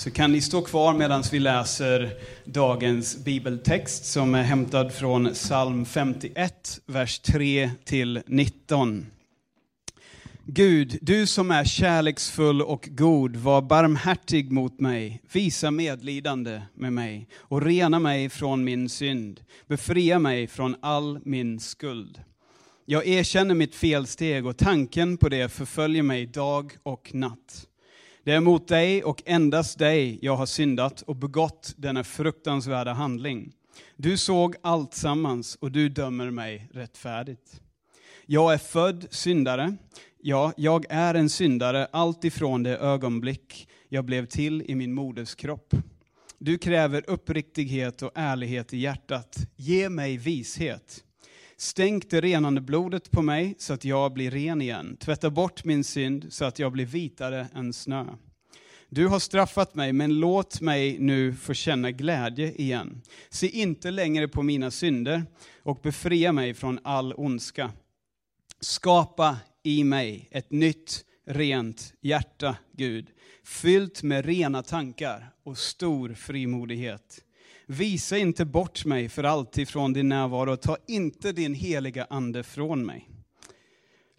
Så kan ni stå kvar medan vi läser dagens bibeltext som är hämtad från psalm 51, vers 3 till 19. Gud, du som är kärleksfull och god, var barmhärtig mot mig, visa medlidande med mig och rena mig från min synd, befria mig från all min skuld. Jag erkänner mitt felsteg och tanken på det förföljer mig dag och natt. Det är mot dig och endast dig jag har syndat och begått denna fruktansvärda handling. Du såg allt sammans och du dömer mig rättfärdigt. Jag är född syndare, ja, jag är en syndare allt ifrån det ögonblick jag blev till i min moders kropp. Du kräver uppriktighet och ärlighet i hjärtat. Ge mig vishet. Stänk det renande blodet på mig så att jag blir ren igen. Tvätta bort min synd så att jag blir vitare än snö. Du har straffat mig, men låt mig nu få känna glädje igen. Se inte längre på mina synder och befria mig från all ondska. Skapa i mig ett nytt, rent hjärta, Gud, fyllt med rena tankar och stor frimodighet. Visa inte bort mig för alltid från din närvaro, ta inte din heliga ande från mig.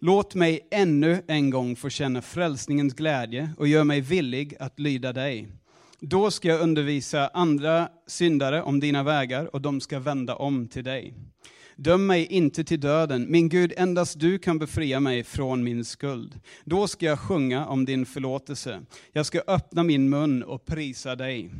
Låt mig ännu en gång få känna frälsningens glädje och gör mig villig att lyda dig. Då ska jag undervisa andra syndare om dina vägar och de ska vända om till dig. Döm mig inte till döden, min Gud, endast du kan befria mig från min skuld. Då ska jag sjunga om din förlåtelse. Jag ska öppna min mun och prisa dig.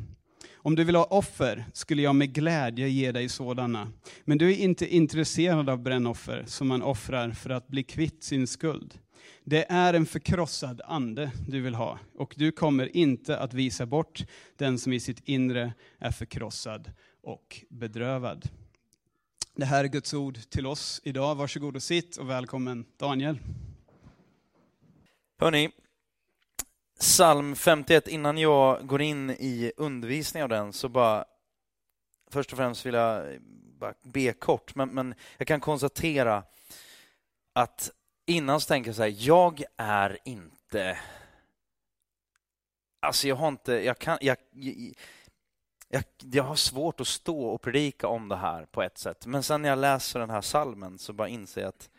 Om du vill ha offer skulle jag med glädje ge dig sådana. Men du är inte intresserad av brännoffer som man offrar för att bli kvitt sin skuld. Det är en förkrossad ande du vill ha, och du kommer inte att visa bort den som i sitt inre är förkrossad och bedrövad. Det här är Guds ord till oss idag. Varsågod och sitt och välkommen Daniel. Hörni, psalm 51, innan jag går in i undervisning av den så bara först och främst vill jag bara be kort, men, men jag kan konstatera att innan så tänker jag så här, jag är inte Alltså jag har inte, jag kan, jag, jag, jag, har svårt att stå och predika om det här på ett sätt. Men sen när jag läser den här salmen så bara inser jag att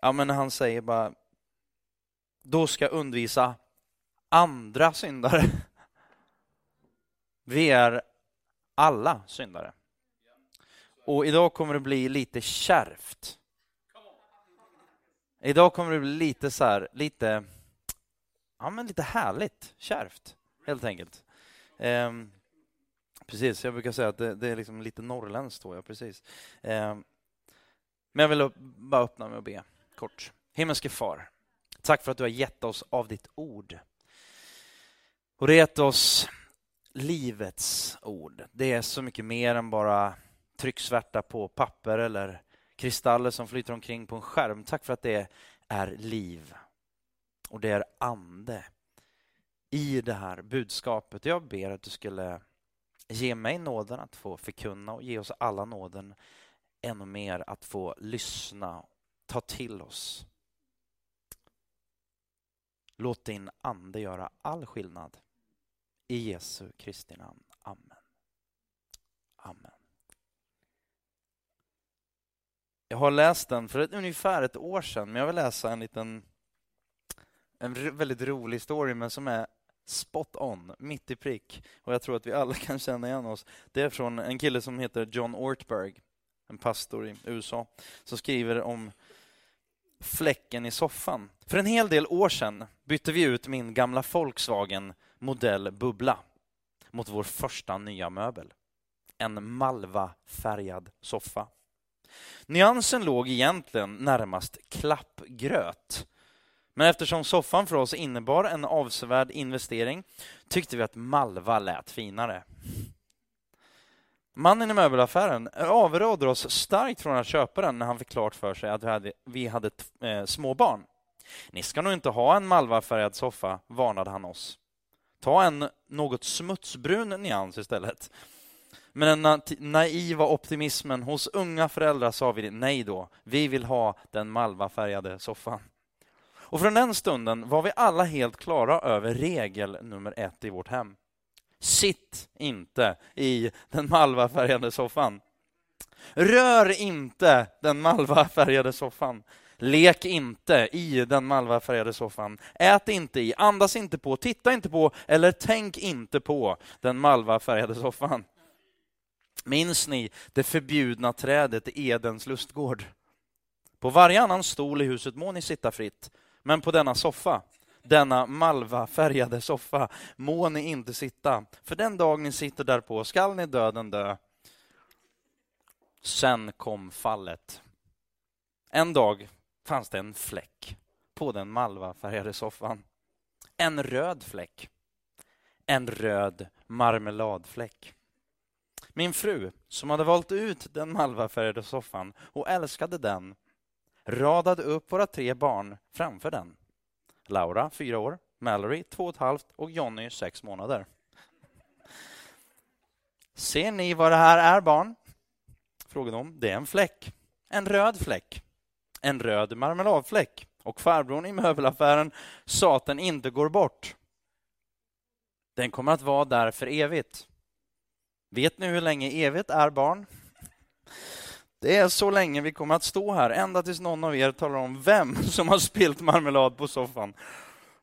Ja men han säger bara då ska jag undervisa andra syndare. Vi är alla syndare. Och idag kommer det bli lite kärvt. Idag kommer det bli lite så här, lite, ja men lite härligt kärvt, helt enkelt. Um, precis, jag brukar säga att det, det är liksom lite norrländskt då, ja precis. Um, men jag vill bara öppna med att be kort. Himmelske far, Tack för att du har gett oss av ditt ord. Och det har gett oss livets ord. Det är så mycket mer än bara trycksvärta på papper eller kristaller som flyter omkring på en skärm. Tack för att det är liv och det är ande i det här budskapet. Jag ber att du skulle ge mig nåden att få förkunna och ge oss alla nåden ännu mer att få lyssna, ta till oss Låt din ande göra all skillnad. I Jesu Kristi namn. Amen. Amen. Jag har läst den för ett, ungefär ett år sedan, men jag vill läsa en liten en väldigt rolig story, men som är spot on, mitt i prick. Och jag tror att vi alla kan känna igen oss. Det är från en kille som heter John Ortberg, en pastor i USA, som skriver om fläcken i soffan. För en hel del år sedan bytte vi ut min gamla Volkswagen modell Bubbla mot vår första nya möbel. En malva-färgad soffa. Nyansen låg egentligen närmast klappgröt. Men eftersom soffan för oss innebar en avsevärd investering tyckte vi att malva lät finare. Mannen i möbelaffären avråder oss starkt från att köpa den när han fick klart för sig att vi hade, vi hade eh, små barn. Ni ska nog inte ha en malvafärgad soffa, varnade han oss. Ta en något smutsbrun nyans istället. Men den naiva optimismen hos unga föräldrar sa vi nej då. Vi vill ha den malvafärgade soffan. Och från den stunden var vi alla helt klara över regel nummer ett i vårt hem. Sitt inte i den malvafärgade soffan. Rör inte den malvafärgade soffan. Lek inte i den malvafärgade soffan. Ät inte i, andas inte på, titta inte på eller tänk inte på den malvafärgade soffan. Minns ni det förbjudna trädet i Edens lustgård? På varje annan stol i huset må ni sitta fritt, men på denna soffa, denna malvafärgade soffa, må ni inte sitta. För den dag ni sitter därpå skall ni döden dö. Sen kom fallet. En dag fanns det en fläck på den malvafärgade soffan. En röd fläck. En röd marmeladfläck. Min fru, som hade valt ut den malvafärgade soffan och älskade den, radade upp våra tre barn framför den. Laura, fyra år, Mallory, två och ett halvt och Jonny, sex månader. Ser ni vad det här är, barn? Frågade hon. Det är en fläck. En röd fläck. En röd marmeladfläck. Och farbrorn i möbelaffären sa att den inte går bort. Den kommer att vara där för evigt. Vet ni hur länge evigt är, barn? Det är så länge vi kommer att stå här, ända tills någon av er talar om vem som har spilt marmelad på soffan.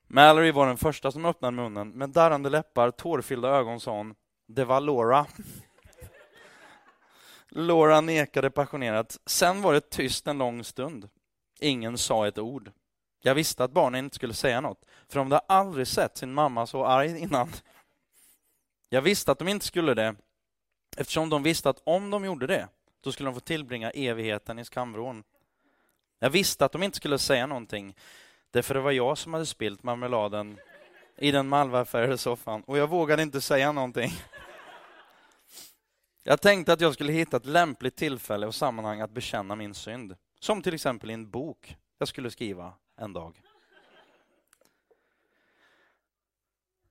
Mallory var den första som öppnade munnen. Med darrande läppar, tårfyllda ögon sa hon, det var Laura. Laura nekade passionerat. Sen var det tyst en lång stund. Ingen sa ett ord. Jag visste att barnen inte skulle säga något, för de hade aldrig sett sin mamma så arg innan. Jag visste att de inte skulle det, eftersom de visste att om de gjorde det, då skulle de få tillbringa evigheten i skamvrån. Jag visste att de inte skulle säga någonting, därför det var jag som hade spilt marmeladen i den malvafärgade soffan och jag vågade inte säga någonting. Jag tänkte att jag skulle hitta ett lämpligt tillfälle och sammanhang att bekänna min synd. Som till exempel i en bok jag skulle skriva en dag.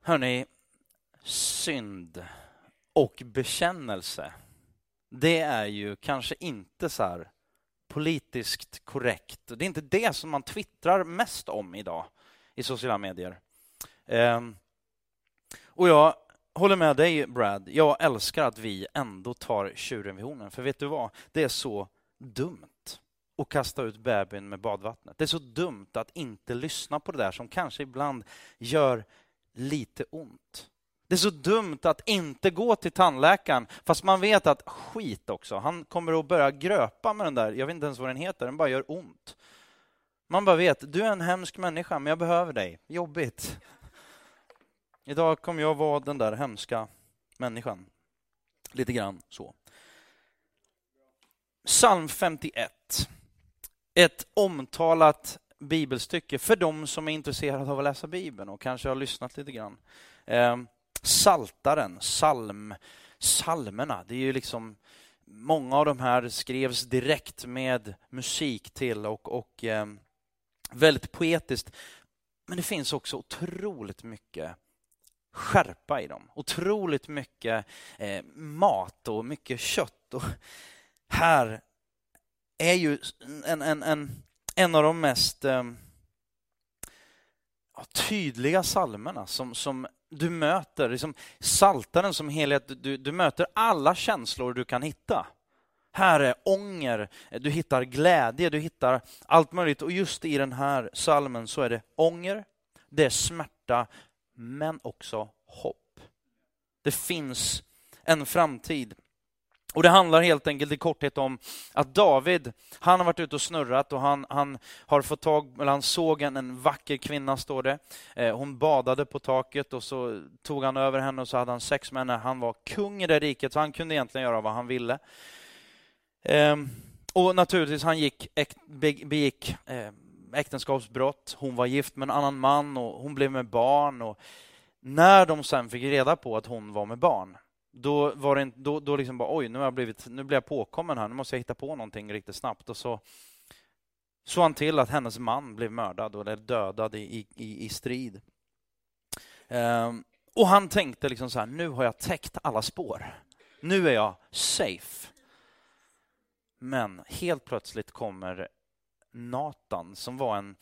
Hörni, synd och bekännelse, det är ju kanske inte så här politiskt korrekt. Det är inte det som man twittrar mest om idag i sociala medier. Ehm, och jag håller med dig, Brad. Jag älskar att vi ändå tar tjuren vid hornen. För vet du vad? Det är så dumt att kasta ut bebisen med badvattnet. Det är så dumt att inte lyssna på det där som kanske ibland gör lite ont. Det är så dumt att inte gå till tandläkaren fast man vet att skit också, han kommer att börja gröpa med den där, jag vet inte ens vad den heter, den bara gör ont. Man bara vet, du är en hemsk människa men jag behöver dig, jobbigt. Idag kommer jag vara den där hemska människan. Lite grann så. Psalm 51. Ett omtalat bibelstycke för de som är intresserade av att läsa Bibeln och kanske har lyssnat lite grann. Ehm, Saltaren, psalm, salmerna, det är ju liksom Många av de här skrevs direkt med musik till och, och eh, väldigt poetiskt. Men det finns också otroligt mycket skärpa i dem. Otroligt mycket eh, mat och mycket kött. Och här är ju en, en, en, en av de mest eh, tydliga salmerna som, som du möter. Liksom saltaren som helhet, du, du möter alla känslor du kan hitta. Här är ånger, du hittar glädje, du hittar allt möjligt. Och just i den här salmen så är det ånger, det är smärta, men också hopp. Det finns en framtid. Och Det handlar helt enkelt i korthet om att David, han har varit ute och snurrat och han, han har fått tag, eller han såg en, en vacker kvinna, står det. Eh, hon badade på taket och så tog han över henne och så hade han sex med henne. Han var kung i det riket, så han kunde egentligen göra vad han ville. Eh, och naturligtvis, han gick, äk, begick eh, äktenskapsbrott. Hon var gift med en annan man och hon blev med barn. Och när de sen fick reda på att hon var med barn, då var det då, då liksom bara oj, nu, har jag blivit, nu blir jag påkommen här, nu måste jag hitta på någonting riktigt snabbt. Och så såg han till att hennes man blev mördad, eller dödad i, i, i strid. Um, och han tänkte liksom så här, nu har jag täckt alla spår. Nu är jag safe. Men helt plötsligt kommer Natan, som var en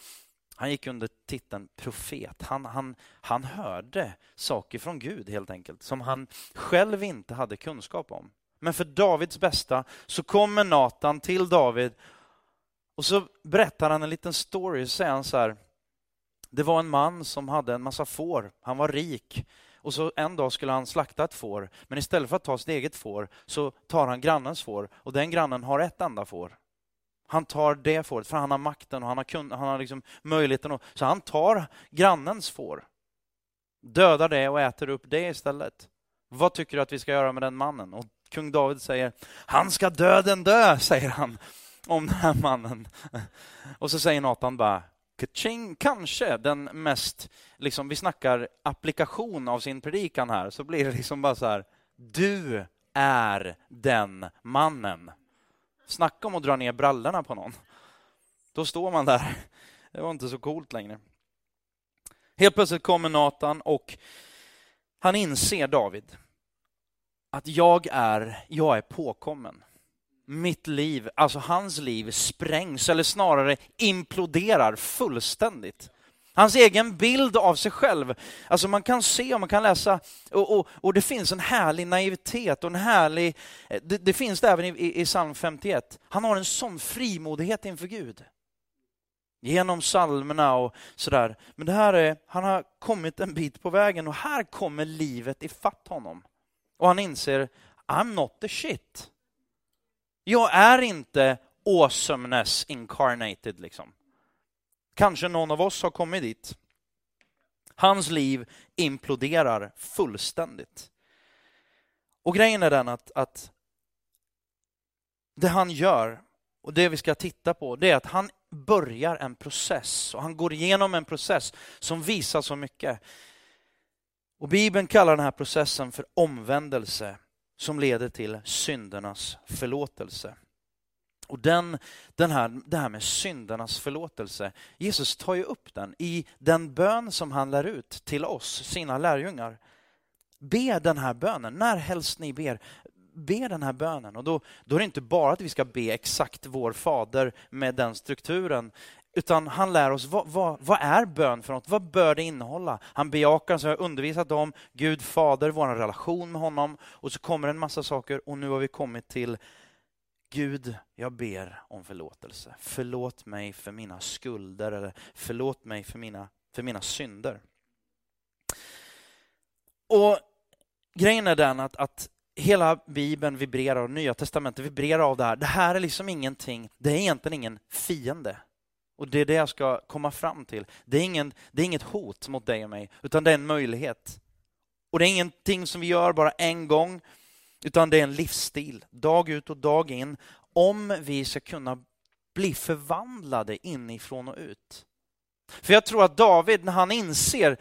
han gick under titeln profet. Han, han, han hörde saker från Gud helt enkelt, som han själv inte hade kunskap om. Men för Davids bästa så kommer Natan till David och så berättar han en liten story. Så säger han så här, det var en man som hade en massa får. Han var rik. Och så en dag skulle han slakta ett får. Men istället för att ta sitt eget får så tar han grannens får. Och den grannen har ett enda får. Han tar det fåret för han har makten och han har, kun, han har liksom möjligheten. Och, så han tar grannens får. Dödar det och äter upp det istället. Vad tycker du att vi ska göra med den mannen? Och kung David säger, han ska döden dö, säger han om den här mannen. Och så säger Nathan bara, Kaching, kanske den mest, liksom, vi snackar applikation av sin predikan här, så blir det liksom bara så här, du är den mannen. Snacka om att dra ner brallorna på någon. Då står man där. Det var inte så coolt längre. Helt plötsligt kommer Nathan och han inser David att jag är, jag är påkommen mitt liv, alltså hans liv, sprängs eller snarare imploderar fullständigt. Hans egen bild av sig själv. Alltså man kan se och man kan läsa och, och, och det finns en härlig naivitet och en härlig... Eh, det, det finns det även i, i, i psalm 51. Han har en sån frimodighet inför Gud. Genom psalmerna och sådär. Men det här är, han har kommit en bit på vägen och här kommer livet ifatt honom. Och han inser, I'm not the shit. Jag är inte awesomeness incarnated liksom. Kanske någon av oss har kommit dit. Hans liv imploderar fullständigt. Och grejen är den att, att det han gör och det vi ska titta på, det är att han börjar en process och han går igenom en process som visar så mycket. Och Bibeln kallar den här processen för omvändelse som leder till syndernas förlåtelse. Och den, den här, det här med syndernas förlåtelse, Jesus tar ju upp den i den bön som han lär ut till oss, sina lärjungar. Be den här bönen, när helst ni ber, be den här bönen. Och då, då är det inte bara att vi ska be exakt vår fader med den strukturen, utan han lär oss vad, vad, vad, är bön för något? Vad bör det innehålla? Han bejakar, som jag undervisat om, Gud fader, vår relation med honom. Och så kommer en massa saker och nu har vi kommit till Gud, jag ber om förlåtelse. Förlåt mig för mina skulder eller förlåt mig för mina, för mina synder. Och grejen är den att, att hela Bibeln vibrerar och Nya Testamentet vibrerar av det här. Det här är liksom ingenting, det är egentligen ingen fiende. Och det är det jag ska komma fram till. Det är, ingen, det är inget hot mot dig och mig, utan det är en möjlighet. Och det är ingenting som vi gör bara en gång, utan det är en livsstil, dag ut och dag in, om vi ska kunna bli förvandlade inifrån och ut. För jag tror att David, när han inser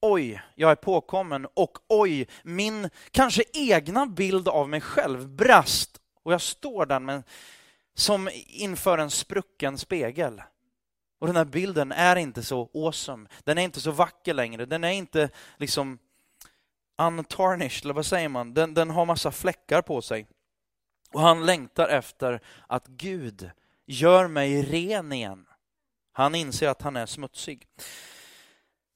oj, jag är påkommen och oj, min kanske egna bild av mig själv brast och jag står där med, som inför en sprucken spegel. Och den här bilden är inte så awesome. Den är inte så vacker längre. Den är inte liksom untarnished, eller vad säger man? Den, den har massa fläckar på sig. Och han längtar efter att Gud gör mig ren igen. Han inser att han är smutsig.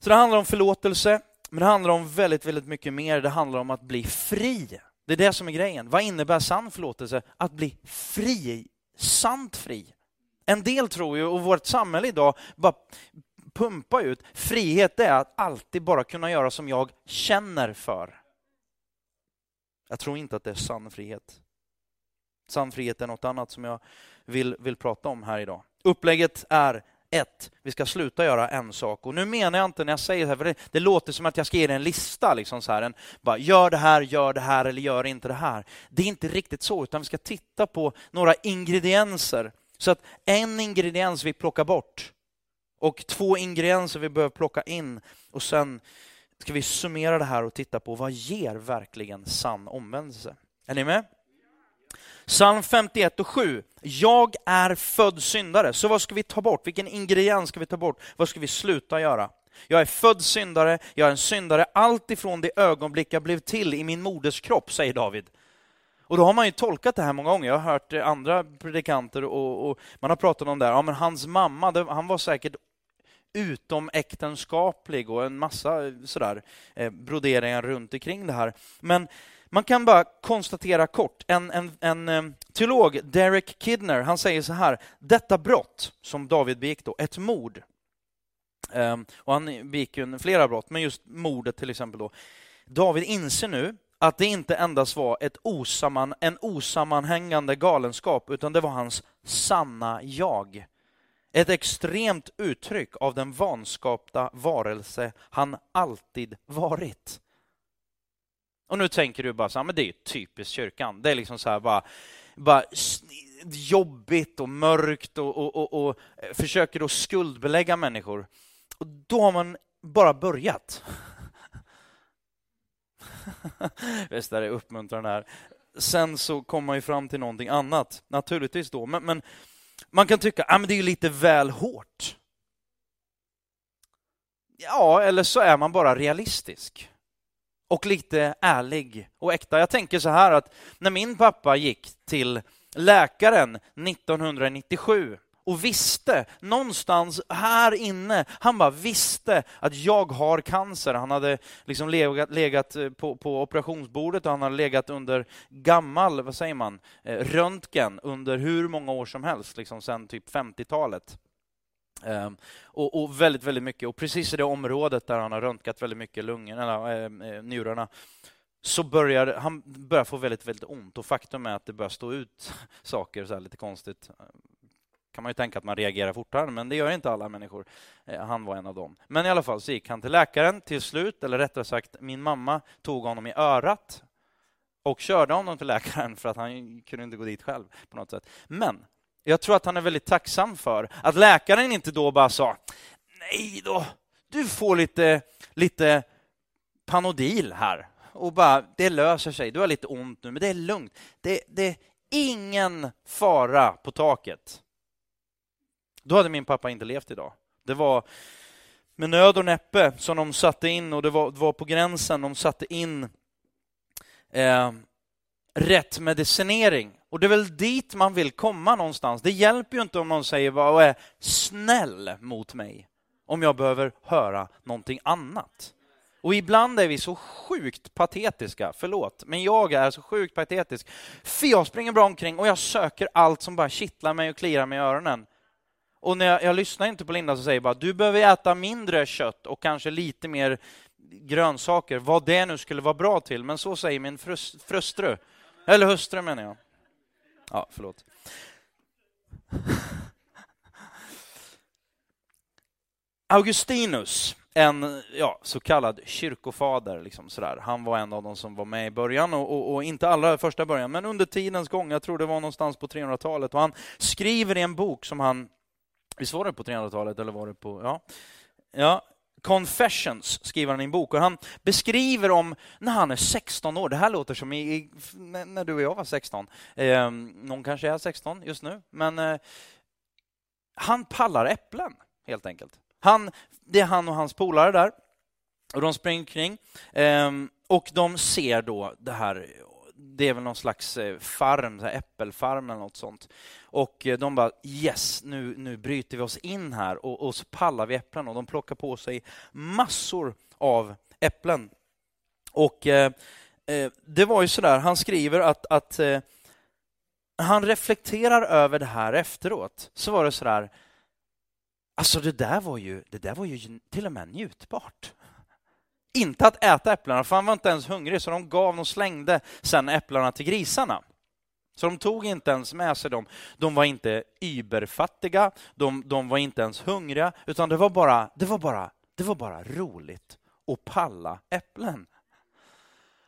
Så det handlar om förlåtelse, men det handlar om väldigt, väldigt mycket mer. Det handlar om att bli fri. Det är det som är grejen. Vad innebär sann förlåtelse? Att bli fri, sant fri. En del tror ju, och vårt samhälle idag bara pumpar ut, frihet är att alltid bara kunna göra som jag känner för. Jag tror inte att det är sann frihet. Sann frihet är något annat som jag vill, vill prata om här idag. Upplägget är ett, vi ska sluta göra en sak. Och nu menar jag inte när jag säger det här, för det, det låter som att jag ska ge dig en lista. Liksom så här, en, bara, gör det här, gör det här eller gör inte det här. Det är inte riktigt så, utan vi ska titta på några ingredienser så att en ingrediens vi plockar bort och två ingredienser vi behöver plocka in och sen ska vi summera det här och titta på vad ger verkligen sann omvändelse. Är ni med? Psalm 51 och 7. Jag är född syndare. Så vad ska vi ta bort? Vilken ingrediens ska vi ta bort? Vad ska vi sluta göra? Jag är född syndare, jag är en syndare allt ifrån det ögonblick jag blev till i min moders kropp, säger David. Och då har man ju tolkat det här många gånger. Jag har hört andra predikanter och, och man har pratat om det här. Ja, men hans mamma, det, han var säkert utomäktenskaplig och en massa sådär eh, broderingar runt omkring det här. Men man kan bara konstatera kort, en, en, en eh, teolog, Derek Kidner, han säger så här, detta brott som David begick då, ett mord, ehm, och han begick ju flera brott, men just mordet till exempel då. David inser nu att det inte endast var ett osamman, en osammanhängande galenskap, utan det var hans sanna jag. Ett extremt uttryck av den vanskapta varelse han alltid varit. Och nu tänker du bara så här, men det är ju typiskt kyrkan. Det är liksom så här bara, bara jobbigt och mörkt och, och, och, och försöker då skuldbelägga människor. Och då har man bara börjat. Visst är det uppmuntrande här. Sen så kommer man ju fram till någonting annat, naturligtvis då. Men, men man kan tycka att ah, det är lite väl hårt. Ja, eller så är man bara realistisk och lite ärlig och äkta. Jag tänker så här att när min pappa gick till läkaren 1997 och visste någonstans här inne, han bara visste att jag har cancer. Han hade liksom legat, legat eh, på, på, operationsbordet och han hade legat under gammal, vad säger man, eh, röntgen under hur många år som helst, liksom sedan typ 50-talet. Um, ehm, och, och, väldigt, väldigt mycket. Och precis i det området där han har röntgat väldigt mycket lungorna, äh, njurarna, så börjar han börjar få väldigt, väldigt ont. Och faktum är att det börjar stå ut saker så lite konstigt kan man ju tänka att man reagerar fortare, men det gör inte alla människor. Eh, han var en av dem. Men i alla fall så gick han till läkaren till slut, eller rättare sagt min mamma tog honom i örat och körde honom till läkaren för att han kunde inte gå dit själv på något sätt. Men jag tror att han är väldigt tacksam för att läkaren inte då bara sa nej då, du får lite, lite Panodil här och bara det löser sig. Du har lite ont nu, men det är lugnt. Det, det är ingen fara på taket. Då hade min pappa inte levt idag. Det var med nöd och näppe som de satte in, och det var, det var på gränsen de satte in eh, rätt medicinering. Och det är väl dit man vill komma någonstans. Det hjälper ju inte om någon säger vad är snäll mot mig, om jag behöver höra någonting annat. Och ibland är vi så sjukt patetiska, förlåt, men jag är så sjukt patetisk. För jag springer bra omkring och jag söker allt som bara kittlar mig och kliar mig i öronen. Och när jag, jag lyssnar inte på Linda som säger bara du behöver äta mindre kött och kanske lite mer grönsaker, vad det nu skulle vara bra till. Men så säger min frus, frustru, eller hustru menar jag. Ja, förlåt. Augustinus, en ja, så kallad kyrkofader, liksom sådär. han var en av de som var med i början, och, och, och, inte allra första början, men under tidens gång, jag tror det var någonstans på 300-talet, och han skriver i en bok som han Visst var det på 300-talet eller var det på... Ja. ja. Confessions skriver han i en bok och han beskriver om när han är 16 år. Det här låter som i, när du och jag var 16. Eh, någon kanske är 16 just nu, men eh, han pallar äpplen helt enkelt. Han, det är han och hans polare där och de springer kring eh, och de ser då det här det är väl någon slags eh, farm, så äppelfarm eller något sånt. Och eh, de bara yes, nu, nu bryter vi oss in här och, och så pallar vi äpplen och de plockar på sig massor av äpplen. Och eh, eh det var ju sådär, han skriver att, att eh, han reflekterar över det här efteråt. Så var det sådär, alltså det där var ju, det där var ju till och med njutbart inte att äta äpplena, för han var inte ens hungrig, så de gav, och slängde sen äpplena till grisarna. Så de tog inte ens med sig dem. De var inte überfattiga, de, de var inte ens hungriga, utan det var bara, det var bara, det var bara roligt att palla äpplen.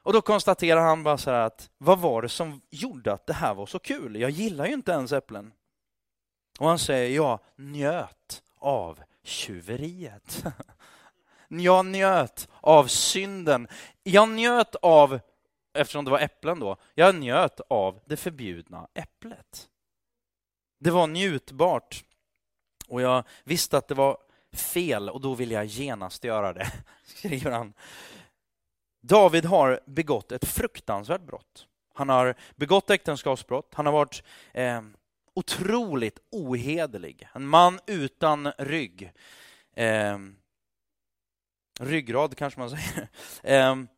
Och då konstaterar han bara så att vad var det som gjorde att det här var så kul? Jag gillar ju inte ens äpplen. Och han säger, jag njöt av tjuveriet. Jag njöt av synden. Jag njöt av, eftersom det var äpplen då, jag njöt av det förbjudna äpplet. Det var njutbart och jag visste att det var fel och då ville jag genast göra det, skriver han. David har begått ett fruktansvärt brott. Han har begått äktenskapsbrott, han har varit eh, otroligt ohederlig. En man utan rygg. Eh, ryggrad kanske man säger. Ehm,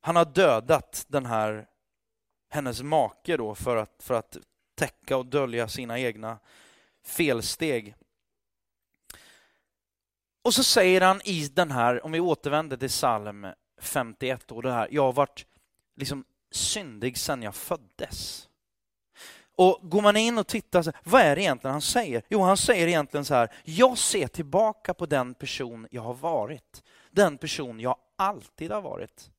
han har dödat den här, hennes make då för att, för att täcka och dölja sina egna felsteg. Och så säger han i den här, om vi återvänder till psalm 51, och det här, jag har varit liksom syndig sedan jag föddes. Och går man in och tittar, vad är det egentligen han säger? Jo, han säger egentligen så här, jag ser tillbaka på den person jag har varit. Den person jag alltid har varit.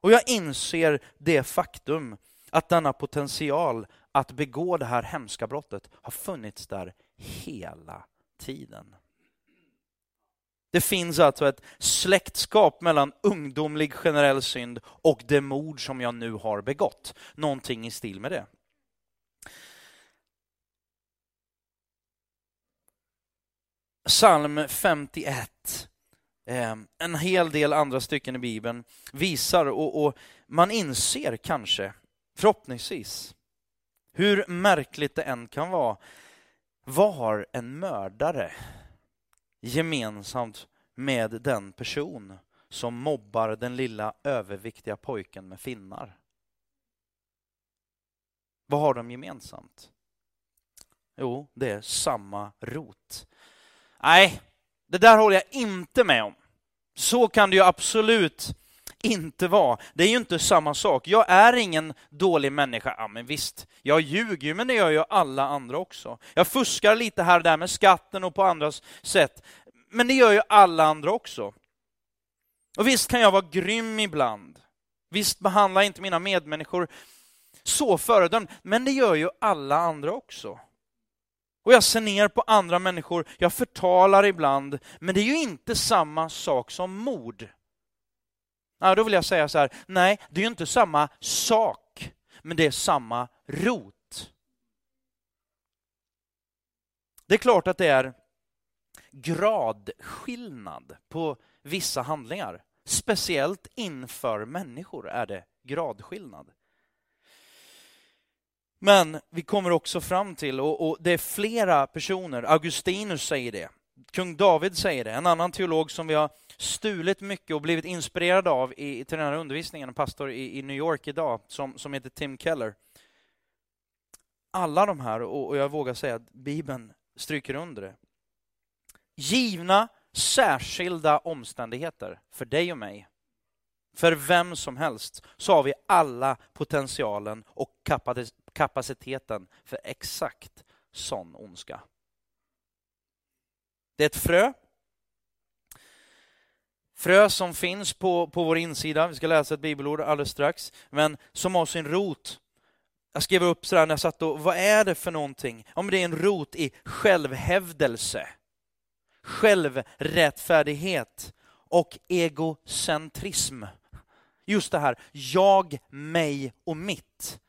Och jag inser det faktum att denna potential att begå det här hemska brottet har funnits där hela tiden. Det finns alltså ett släktskap mellan ungdomlig generell synd och det mord som jag nu har begått. Någonting i stil med det. Psalm 51, ehm, en hel del andra stycken i Bibeln visar och, och man inser kanske, förhoppningsvis, hur märkligt det än kan vara, vad har en mördare gemensamt med den person som mobbar den lilla överviktiga pojken med finnar? Vad har de gemensamt? Jo, det är samma rot. Nej, det där håller jag inte med om. Så kan det ju absolut inte vara. Det är ju inte samma sak. Jag är ingen dålig människa. Ja, men visst, jag ljuger ju, men det gör ju alla andra också. Jag fuskar lite här och där med skatten och på andra sätt, men det gör ju alla andra också. Och visst kan jag vara grym ibland. Visst behandlar jag inte mina medmänniskor så föredömligt, men det gör ju alla andra också. Och jag ser ner på andra människor, jag förtalar ibland, men det är ju inte samma sak som mord. Ja, då vill jag säga så här, nej, det är ju inte samma sak, men det är samma rot. Det är klart att det är gradskillnad på vissa handlingar. Speciellt inför människor är det gradskillnad. Men vi kommer också fram till, och, och, det är flera personer, Augustinus säger det, kung David säger det, en annan teolog som vi har stulit mycket och blivit inspirerade av i, till den här undervisningen, en pastor i, i New York idag, som, som heter Tim Keller. Alla de här, och, och jag vågar säga att Bibeln stryker under det. Givna särskilda omständigheter för dig och mig, för vem som helst, så har vi alla potentialen och kapaciteten för exakt sån ondska. Det är ett frö. Frö som finns på, på vår insida, vi ska läsa ett bibelord alldeles strax, men som har sin rot. Jag skrev upp sådär när jag satt och, vad är det för någonting? Ja, men det är en rot i självhävdelse, självrättfärdighet och egocentrism. Just det här, jag, mig och mitt.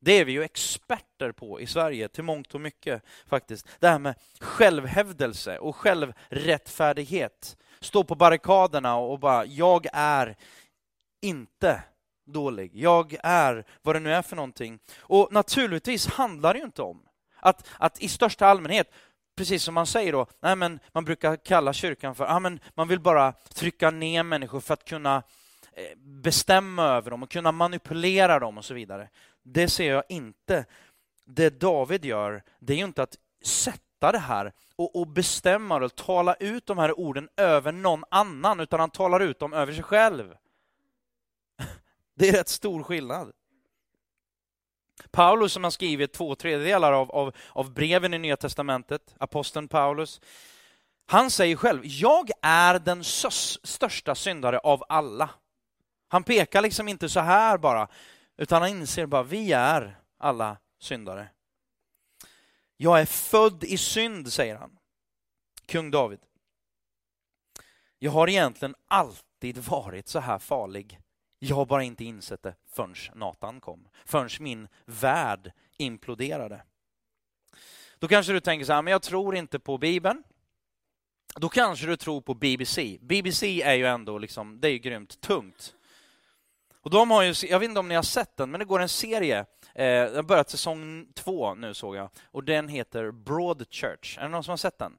Det är vi ju experter på i Sverige, till mångt och mycket faktiskt. Det här med självhävdelse och självrättfärdighet. Stå på barrikaderna och bara, jag är inte dålig. Jag är vad det nu är för någonting. Och naturligtvis handlar det ju inte om att, att i största allmänhet, precis som man säger då, nej men man brukar kalla kyrkan för, ja men man vill bara trycka ner människor för att kunna Eh, bestämma över dem och kunna manipulera dem och så vidare. Det ser jag inte. Det David gör, det är ju inte att sätta det här och, och bestämma och tala ut de här orden över någon annan, utan han talar ut dem över sig själv. Det är rätt stor skillnad. Paulus som har skrivit två tredjedelar av, av, av breven i Nya Testamentet, aposteln Paulus, han säger själv, jag är den största syndare av alla. Han pekar liksom inte så här bara, utan han inser bara, vi är alla syndare. Jag är född i synd, säger han. Kung David. Jag har egentligen alltid varit så här farlig. Jag har bara inte insett det förrän Natan kom, förrän min värld imploderade. Då kanske du tänker så här, men jag tror inte på Bibeln. Då kanske du tror på BBC. BBC är ju ändå liksom, det är ju grymt tungt. Och de har ju, jag vet inte om ni har sett den, men det går en serie. Eh, den har börjat säsong två nu såg jag. Och den heter Broad Church. Är det någon som har sett den?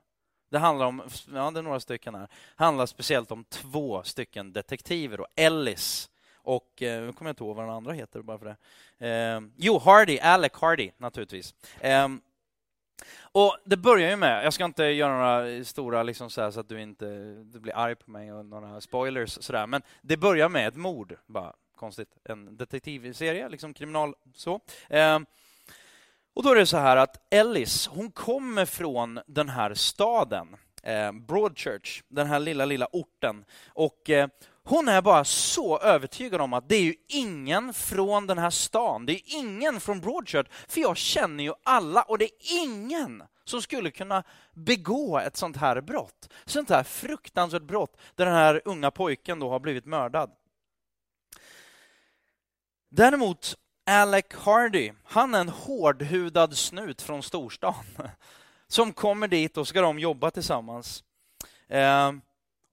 Det handlar om, ja det är några stycken här, det handlar speciellt om två stycken detektiver, då. Ellis och, eh, nu kommer jag inte ihåg vad den andra heter bara för det. Eh, jo, Hardy, Alec Hardy naturligtvis. Eh, och Det börjar ju med, jag ska inte göra några stora, liksom så, så, att du inte du blir arg på mig och några spoilers sådär, men det börjar med ett mord, bara konstigt. En detektivserie, liksom kriminal så. Eh, och då är det så här att Ellis, hon kommer från den här staden, eh, Broadchurch, den här lilla, lilla orten. Och eh, hon är bara så övertygad om att det är ju ingen från den här stan, det är ingen från Broadchurch, för jag känner ju alla och det är ingen som skulle kunna begå ett sånt här brott. Sånt här fruktansvärt brott där den här unga pojken då har blivit mördad. Däremot Alec Hardy, han är en hårdhudad snut från storstan som kommer dit och ska de jobba tillsammans. Eh,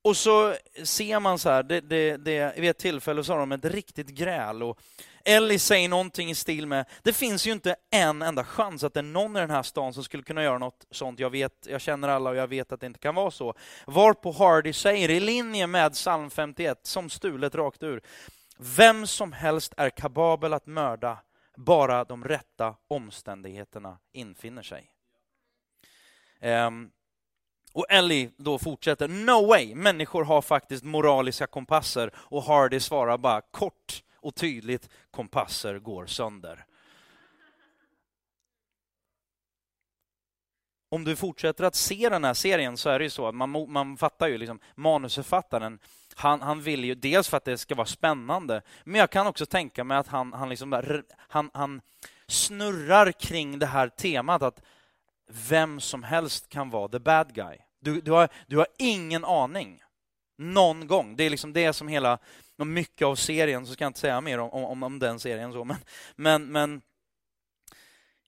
och så ser man så här, det, det, det, vid ett tillfälle så har de ett riktigt gräl och Ellie säger någonting i stil med, det finns ju inte en enda chans att det är någon i den här stan som skulle kunna göra något sånt. Jag vet, jag känner alla och jag vet att det inte kan vara så. Varpå Hardy säger i linje med psalm 51, som stulet rakt ur, vem som helst är kapabel att mörda, bara de rätta omständigheterna infinner sig. Um, och Ellie då fortsätter, no way, människor har faktiskt moraliska kompasser. Och Hardy svarar bara kort och tydligt, kompasser går sönder. Om du fortsätter att se den här serien så är det ju så att man, man fattar ju liksom manusförfattaren han, han vill ju dels för att det ska vara spännande, men jag kan också tänka mig att han, han, liksom han, han snurrar kring det här temat att vem som helst kan vara the bad guy. Du, du, har, du har ingen aning. Någon gång. Det är liksom det som hela, mycket av serien, så ska jag inte säga mer om, om, om den serien. Så, men, men, men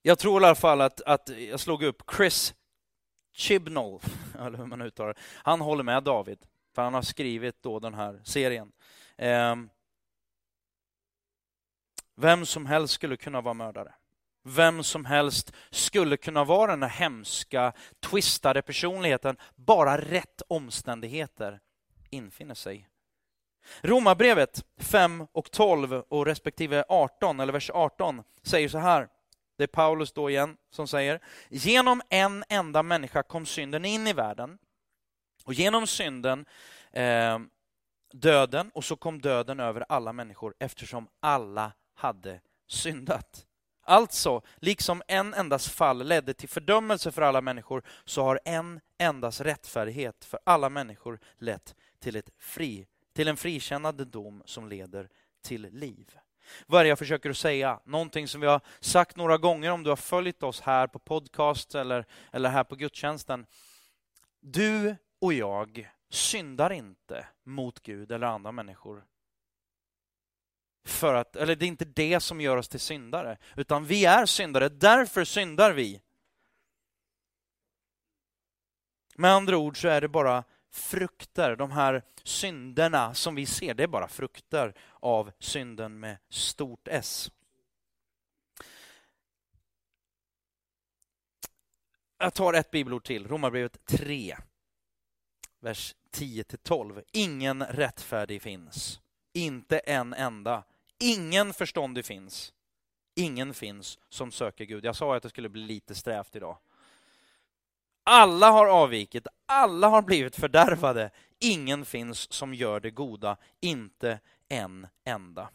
jag tror i alla fall att, att jag slog upp Chris Chibnall, eller hur man uttalar det. Han håller med David. För han har skrivit då den här serien. Ehm, vem som helst skulle kunna vara mördare. Vem som helst skulle kunna vara den här hemska, twistade personligheten. Bara rätt omständigheter infinner sig. Romarbrevet 5 och 12 och respektive 18, eller vers 18, säger så här. Det är Paulus då igen som säger, genom en enda människa kom synden in i världen och genom synden eh, döden, och så kom döden över alla människor eftersom alla hade syndat. Alltså, liksom en endas fall ledde till fördömelse för alla människor, så har en endas rättfärdighet för alla människor lett till, ett fri, till en frikännande dom som leder till liv. Vad är det jag försöker att säga? Någonting som vi har sagt några gånger om du har följt oss här på podcast eller, eller här på gudstjänsten. Du och jag syndar inte mot Gud eller andra människor. För att, eller det är inte det som gör oss till syndare, utan vi är syndare, därför syndar vi. Med andra ord så är det bara frukter, de här synderna som vi ser, det är bara frukter av synden med stort S. Jag tar ett bibelord till, Romarbrevet 3 vers 10-12. Ingen rättfärdig finns, inte en enda. Ingen förståndig finns, ingen finns som söker Gud. Jag sa att det skulle bli lite strävt idag. Alla har avvikit, alla har blivit fördärvade. Ingen finns som gör det goda, inte en enda.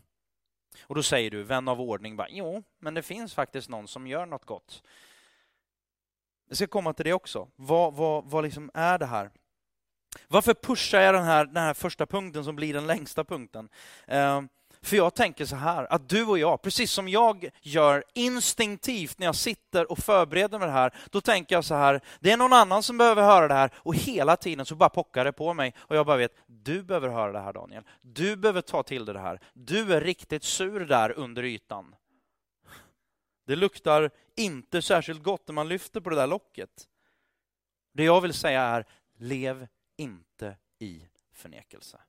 Och då säger du, vän av ordning, bara, jo, men det finns faktiskt någon som gör något gott. Jag ska komma till det också. Vad, vad, vad liksom är det här? Varför pushar jag den här, den här första punkten som blir den längsta punkten? Ehm, för jag tänker så här, att du och jag, precis som jag gör instinktivt när jag sitter och förbereder mig det här, då tänker jag så här, det är någon annan som behöver höra det här och hela tiden så bara pockar det på mig och jag bara vet, du behöver höra det här Daniel. Du behöver ta till dig det här. Du är riktigt sur där under ytan. Det luktar inte särskilt gott när man lyfter på det där locket. Det jag vill säga är, lev inte i förnekelse.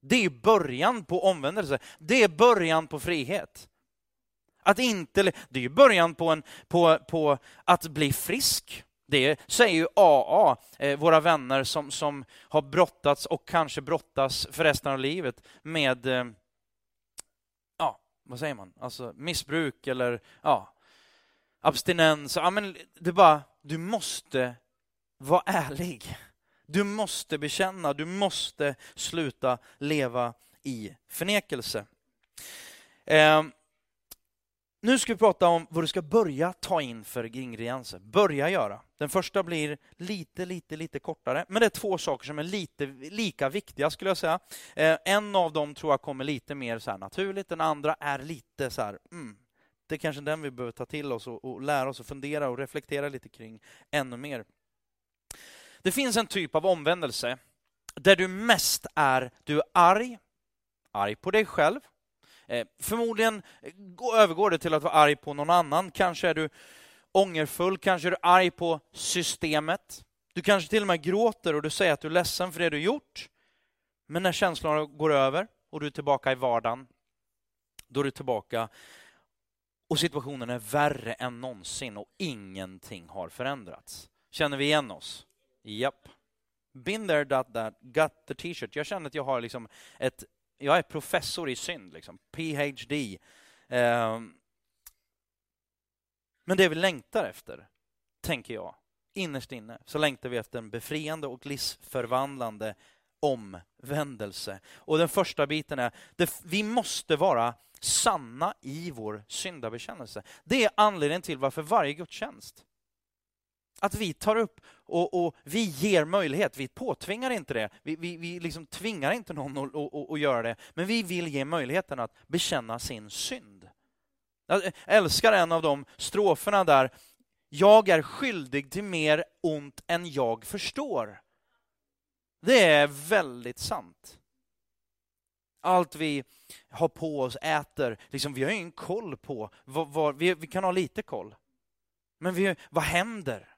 Det är början på omvändelse. Det är början på frihet. Att inte, det är början på, en, på, på att bli frisk. Det säger ju AA, eh, våra vänner som, som har brottats och kanske brottas för resten av livet med, eh, ja, vad säger man, alltså missbruk eller ja, abstinens. Ja, men det är bara, du måste vara ärlig. Du måste bekänna, du måste sluta leva i förnekelse. Eh, nu ska vi prata om vad du ska börja ta in för ingredienser. Börja göra. Den första blir lite, lite, lite kortare, men det är två saker som är lite lika viktiga skulle jag säga. Eh, en av dem tror jag kommer lite mer så naturligt, den andra är lite så här, mm, det är kanske den vi behöver ta till oss och, och lära oss och fundera och reflektera lite kring ännu mer. Det finns en typ av omvändelse där du mest är, du är arg, arg på dig själv. Eh, förmodligen övergår det till att vara arg på någon annan. Kanske är du ångerfull, kanske är du arg på systemet. Du kanske till och med gråter och du säger att du är ledsen för det du gjort. Men när känslorna går över och du är tillbaka i vardagen, då är du tillbaka och situationen är värre än någonsin och ingenting har förändrats. Känner vi igen oss? Japp. Been there, dot that, got the t-shirt. Jag känner att jag har liksom ett... Jag är professor i synd, liksom. PhD. Um, ehm, men det vi längtar efter, tänker jag, innerst inne, så längtar vi efter en befriande och livsförvandlande omvändelse. Och den första biten är, det, vi måste vara sanna i vår syndabekännelse. Det är anledningen till varför varje gudstjänst att vi tar upp och, och, vi ger möjlighet. Vi påtvingar inte det. Vi, vi, vi liksom tvingar inte någon att, att göra det. Men vi vill ge möjligheten att bekänna sin synd. Jag älskar en av de stroferna där jag är skyldig till mer ont än jag förstår. Det är väldigt sant. Allt vi har på oss, äter, liksom, vi har ingen koll på. Vad, vad, vi, vi, kan ha lite koll. Men vi, vad händer?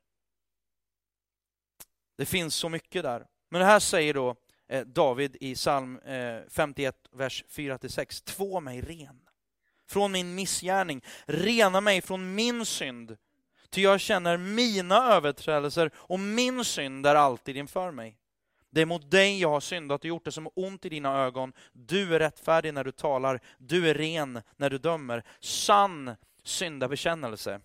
Det finns så mycket där. Men det här säger då eh, David i psalm eh, 51, vers 4-6. Två mig ren från min missgärning. Rena mig från min synd. Ty jag känner mina överträdelser och min synd är alltid inför mig. Det är mot dig jag har syndat och gjort det som ont i dina ögon. Du är rättfärdig när du talar, du är ren när du dömer. Sann syndabekännelse.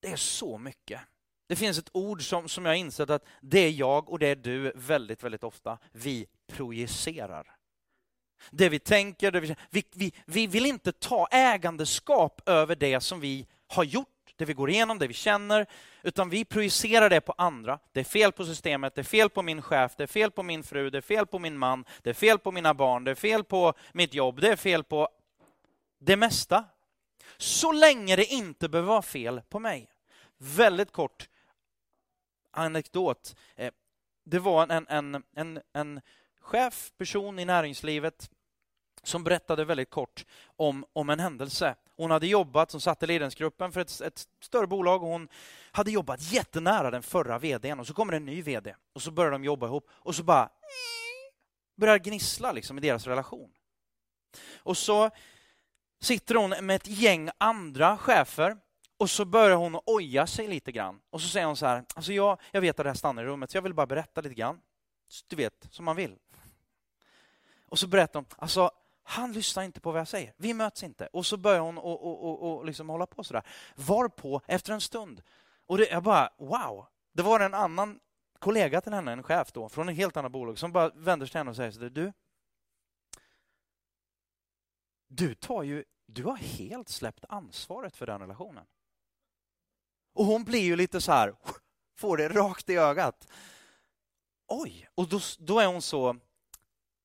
Det är så mycket. Det finns ett ord som, som jag har insett att det är jag och det är du väldigt, väldigt ofta. Vi projicerar. Det vi tänker, det vi, vi, vi, vi vill inte ta ägandeskap över det som vi har gjort, det vi går igenom, det vi känner, utan vi projicerar det på andra. Det är fel på systemet, det är fel på min chef, det är fel på min fru, det är fel på min man, det är fel på mina barn, det är fel på mitt jobb, det är fel på det mesta. Så länge det inte behöver vara fel på mig. Väldigt kort anekdot. Eh, det var en, en, en, en chef, person i näringslivet som berättade väldigt kort om, om en händelse. Hon hade jobbat, som satt i ledningsgruppen för ett, ett större bolag och hon hade jobbat jättenära den förra vdn och så kommer en ny vd och så börjar de jobba ihop och så bara börjar gnissla liksom i deras relation. Och så sitter hon med ett gäng andra chefer och så börjar hon oja sig lite grann. Och så säger hon så här, alltså jag, jag vet att det här stannar i rummet, så jag vill bara berätta lite grann. Du vet, som man vill. Och så berättar hon, alltså han lyssnar inte på vad jag säger. Vi möts inte. Och så börjar hon och, och, och, och liksom hålla på sådär. Varpå, efter en stund, och det, jag bara wow. Det var en annan kollega till henne, en chef då, från ett helt annat bolag, som bara vänder sig till henne och säger sådär, du, du tar ju, du har helt släppt ansvaret för den relationen. Och hon blir ju lite så här, får det rakt i ögat. Oj, och då, då är hon så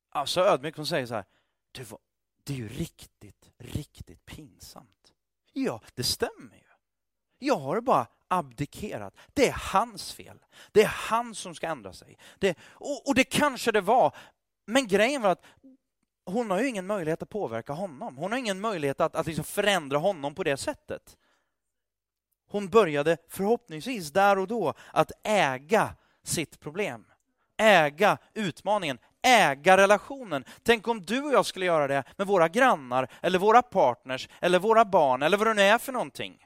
alltså ödmjuk, hon säger så här, du, det är ju riktigt, riktigt pinsamt. Ja, det stämmer ju. Jag har bara abdikerat. Det är hans fel. Det är han som ska ändra sig. Det, och, och det kanske det var, men grejen var att hon har ju ingen möjlighet att påverka honom. Hon har ingen möjlighet att, att liksom förändra honom på det sättet. Hon började förhoppningsvis där och då att äga sitt problem. Äga utmaningen, äga relationen. Tänk om du och jag skulle göra det med våra grannar, eller våra partners, eller våra barn, eller vad det nu är för någonting.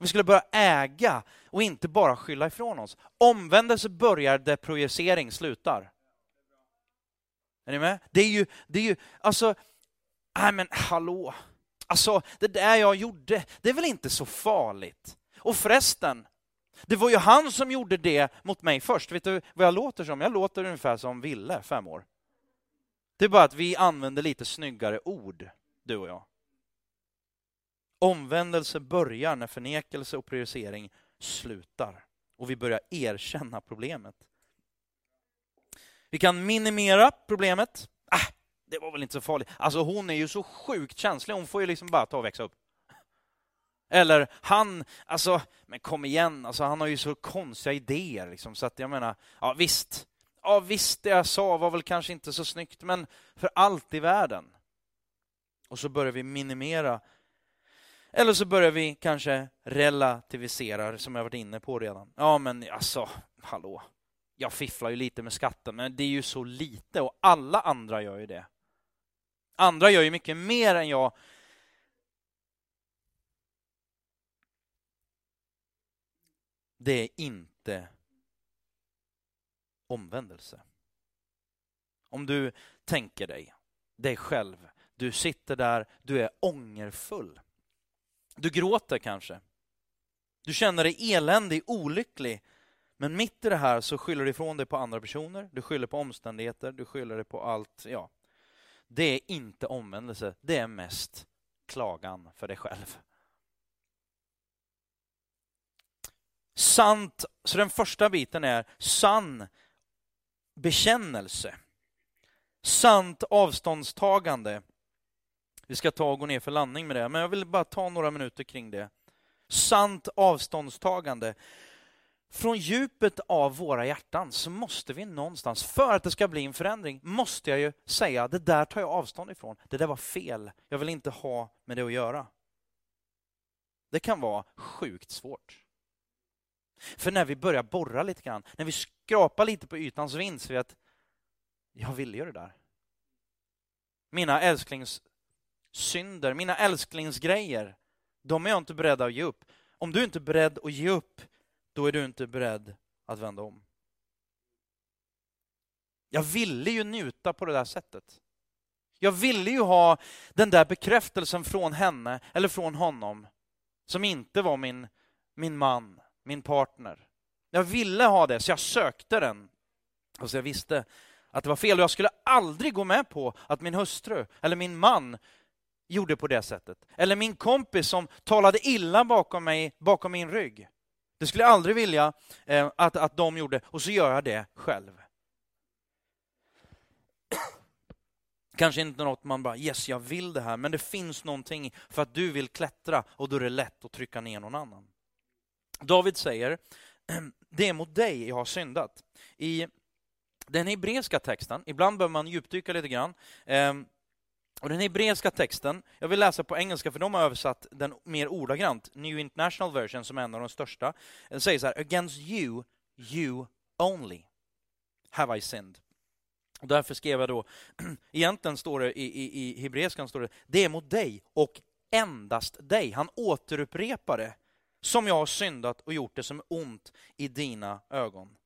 Vi skulle börja äga och inte bara skylla ifrån oss. Omvändelse börjar där projicering slutar. Är ni med? Det är ju, det är ju, alltså, nej men hallå. Alltså, det där jag gjorde, det är väl inte så farligt? Och förresten, det var ju han som gjorde det mot mig först. Vet du vad jag låter som? Jag låter ungefär som Ville, fem år. Det är bara att vi använder lite snyggare ord, du och jag. Omvändelse börjar när förnekelse och prioritering slutar och vi börjar erkänna problemet. Vi kan minimera problemet. Ah, det var väl inte så farligt. Alltså hon är ju så sjukt känslig, hon får ju liksom bara ta och växa upp. Eller han, alltså, men kom igen, alltså, han har ju så konstiga idéer. Liksom, så att jag menar, ja visst, ja visst det jag sa var väl kanske inte så snyggt, men för allt i världen. Och så börjar vi minimera. Eller så börjar vi kanske relativisera, som jag varit inne på redan. Ja men alltså, hallå. Jag fifflar ju lite med skatten, men det är ju så lite och alla andra gör ju det. Andra gör ju mycket mer än jag det är inte omvändelse. Om du tänker dig, dig själv, du sitter där, du är ångerfull. Du gråter kanske. Du känner dig eländig, olycklig. Men mitt i det här så skyller du ifrån dig på andra personer, du skyller på omständigheter, du skyller dig på allt. Ja. Det är inte omvändelse, det är mest klagan för dig själv. Sant, så den första biten är sann bekännelse. Sant avståndstagande. Vi ska ta och gå ner för landning med det, men jag vill bara ta några minuter kring det. Sant avståndstagande. Från djupet av våra hjärtan så måste vi någonstans, för att det ska bli en förändring, måste jag ju säga det där tar jag avstånd ifrån. Det där var fel. Jag vill inte ha med det att göra. Det kan vara sjukt svårt. För när vi börjar borra lite grann, när vi skrapar lite på ytan så inser vi att jag ville ju det där. Mina älsklingssynder, mina älsklingsgrejer, de är jag inte beredd att ge upp. Om du inte är beredd att ge upp, då är du inte beredd att vända om. Jag ville ju njuta på det där sättet. Jag ville ju ha den där bekräftelsen från henne eller från honom som inte var min, min man min partner. Jag ville ha det, så jag sökte den. Och så jag visste att det var fel. Och jag skulle aldrig gå med på att min hustru eller min man gjorde på det sättet. Eller min kompis som talade illa bakom mig, bakom min rygg. Det skulle jag aldrig vilja eh, att, att de gjorde, och så gör jag det själv. Kanske inte något man bara, yes, jag vill det här, men det finns någonting för att du vill klättra och då är det lätt att trycka ner någon annan. David säger, det är mot dig jag har syndat. I den hebreiska texten, ibland behöver man djupdyka lite grann, ehm, och den hebreiska texten, jag vill läsa på engelska för de har översatt den mer ordagrant, New International Version som är en av de största, den säger så här, against you, you only have I sinned. Och därför skrev jag då, egentligen står det i, i, i hebreiskan, står det, det är mot dig och endast dig. Han återupprepar det som jag har syndat och gjort det som är ont i dina ögon.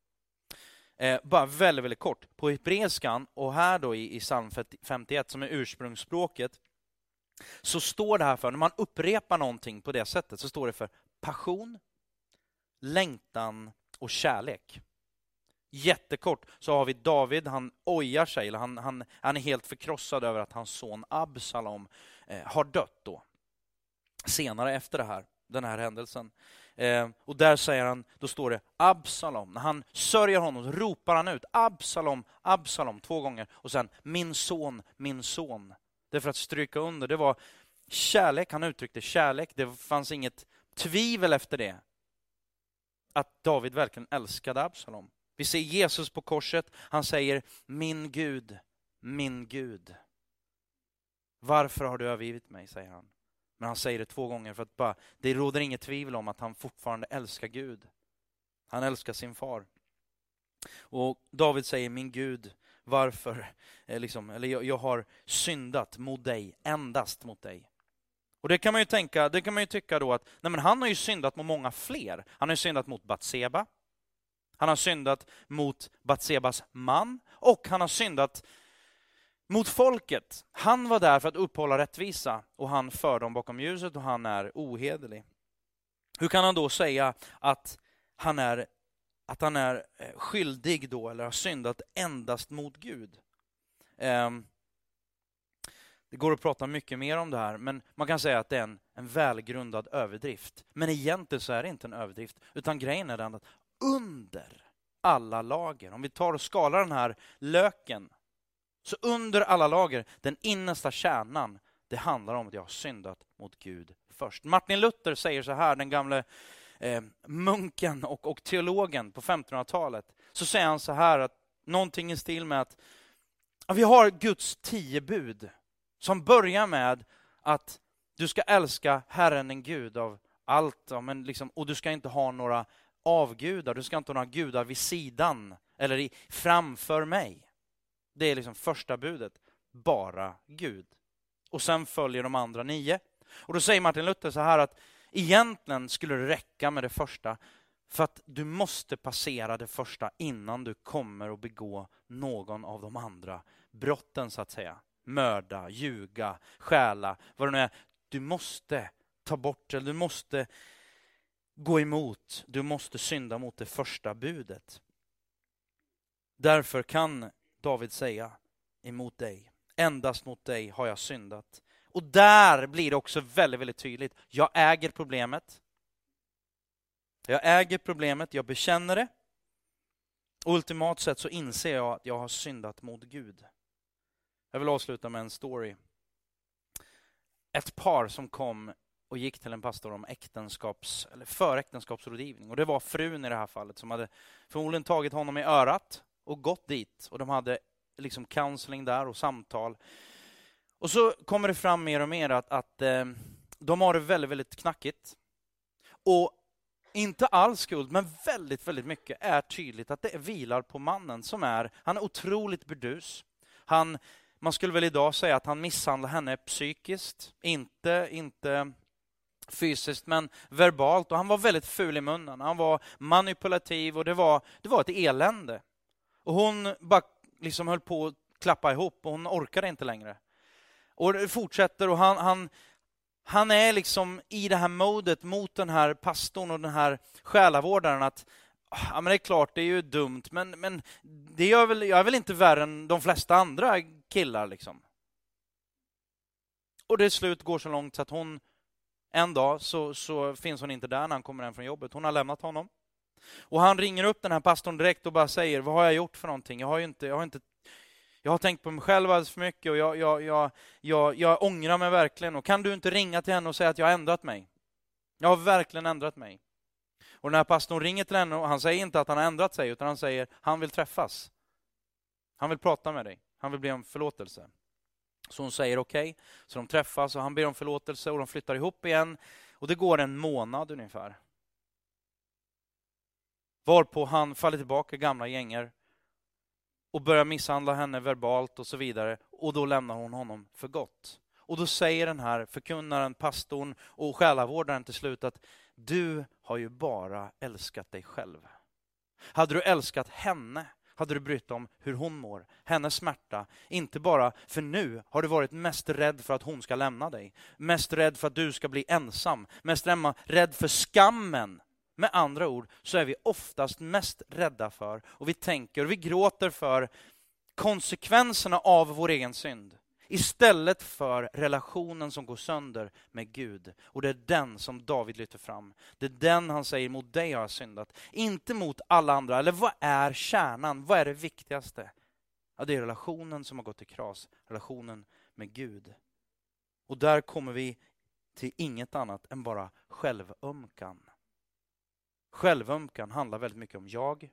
Eh, bara väldigt, väldigt kort. På hebreiskan och här då i, i psalm 51 som är ursprungsspråket så står det här för, när man upprepar någonting på det sättet, så står det för passion, längtan och kärlek. Jättekort så har vi David, han ojar sig, eller han, han, han är helt förkrossad över att hans son Absalom eh, har dött då. Senare efter det här den här händelsen. Eh, och där säger han, då står det Absalom. När han sörjer honom så ropar han ut Absalom, Absalom två gånger och sen min son, min son. Det är för att stryka under, det var kärlek, han uttryckte kärlek, det fanns inget tvivel efter det. Att David verkligen älskade Absalom. Vi ser Jesus på korset, han säger min Gud, min Gud. Varför har du övergivit mig, säger han. Men han säger det två gånger för att bara, det råder inget tvivel om att han fortfarande älskar Gud. Han älskar sin far. Och David säger, min Gud, varför? Eh, liksom, eller jag, jag har syndat mot dig, endast mot dig. Och det kan man ju tänka, det kan man ju tycka då att nej men han har ju syndat mot många fler. Han har ju syndat mot Batseba. Han har syndat mot Batsebas man och han har syndat mot folket. Han var där för att upphålla rättvisa och han för dem bakom ljuset och han är ohederlig. Hur kan han då säga att han är, att han är eh, skyldig då eller har syndat endast mot Gud? Um, det går att prata mycket mer om det här, men man kan säga att det är en, en välgrundad överdrift. Men egentligen så är det inte en överdrift, utan grejen är den att under alla lager, om vi tar och skalar den här löken, så under alla lager, den innersta kärnan, det handlar om att jag har syndat mot Gud först. Martin Luther säger så här, den gamle eh, munken och, och teologen på 1500-talet, så säger han så här, att någonting i stil med att vi har Guds tio bud som börjar med att du ska älska Herren din Gud av allt, ja, men liksom, och du ska inte ha några avgudar, du ska inte ha några gudar vid sidan eller i, framför mig. Det är liksom första budet, bara Gud. Och sen följer de andra nio. Och då säger Martin Luther så här att egentligen skulle det räcka med det första, för att du måste passera det första innan du kommer att begå någon av de andra brotten, så att säga mörda, ljuga, stjäla, vad det nu är. Du måste ta bort eller du måste gå emot, du måste synda mot det första budet. Därför kan David säga emot dig, endast mot dig har jag syndat. Och där blir det också väldigt, väldigt tydligt. Jag äger problemet. Jag äger problemet, jag bekänner det. Och ultimat sett så inser jag att jag har syndat mot Gud. Jag vill avsluta med en story. Ett par som kom och gick till en pastor om äktenskaps, eller föräktenskapsrådgivning. Och det var frun i det här fallet som hade förmodligen tagit honom i örat och gått dit. Och de hade liksom counseling där och samtal. Och så kommer det fram mer och mer att, att eh, de har det väldigt, väldigt knackigt. Och inte alls skuld, men väldigt, väldigt mycket är tydligt att det vilar på mannen som är, han är otroligt burdus. Han man skulle väl idag säga att han misshandlar henne psykiskt, inte, inte fysiskt, men verbalt. Och han var väldigt ful i munnen. Han var manipulativ och det var, det var ett elände. Och hon bara liksom höll på att klappa ihop och hon orkade inte längre. Och det fortsätter och han, han, han är liksom i det här modet mot den här pastorn och den här själavårdaren att ah, ja, men det är klart, det är ju dumt, men, men det gör väl, jag är väl inte värre än de flesta andra killar liksom. Och det slut går så långt så att hon en dag så, så finns hon inte där när han kommer hem från jobbet. Hon har lämnat honom. Och han ringer upp den här pastorn direkt och bara säger, vad har jag gjort för någonting? Jag har inte, jag har inte jag har tänkt på mig själv alldeles för mycket och jag, jag, jag, jag, jag ångrar mig verkligen. Och kan du inte ringa till henne och säga att jag har ändrat mig? Jag har verkligen ändrat mig. Och den här pastorn ringer till henne, och han säger inte att han har ändrat sig, utan han säger han vill träffas. Han vill prata med dig. Han vill be om förlåtelse. Så hon säger okej. Okay. Så de träffas och han ber om förlåtelse och de flyttar ihop igen. Och det går en månad ungefär. Varpå han faller tillbaka i gamla gänger och börjar misshandla henne verbalt och så vidare. Och då lämnar hon honom för gott. Och då säger den här förkunnaren, pastorn och själavårdaren till slut att du har ju bara älskat dig själv. Hade du älskat henne hade du brytt om hur hon mår, hennes smärta. Inte bara för nu har du varit mest rädd för att hon ska lämna dig. Mest rädd för att du ska bli ensam. Mest rädd för skammen. Med andra ord så är vi oftast mest rädda för och vi tänker och vi gråter för konsekvenserna av vår egen synd istället för relationen som går sönder med Gud. Och det är den som David lyfter fram. Det är den han säger, mot dig har jag syndat. Inte mot alla andra. Eller vad är kärnan? Vad är det viktigaste? Ja, det är relationen som har gått i kras. Relationen med Gud. Och där kommer vi till inget annat än bara självömkan. Självömkan handlar väldigt mycket om jag,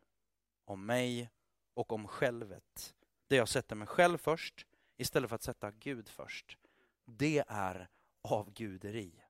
om mig och om självet. Det jag sätter mig själv först istället för att sätta Gud först. Det är avguderi.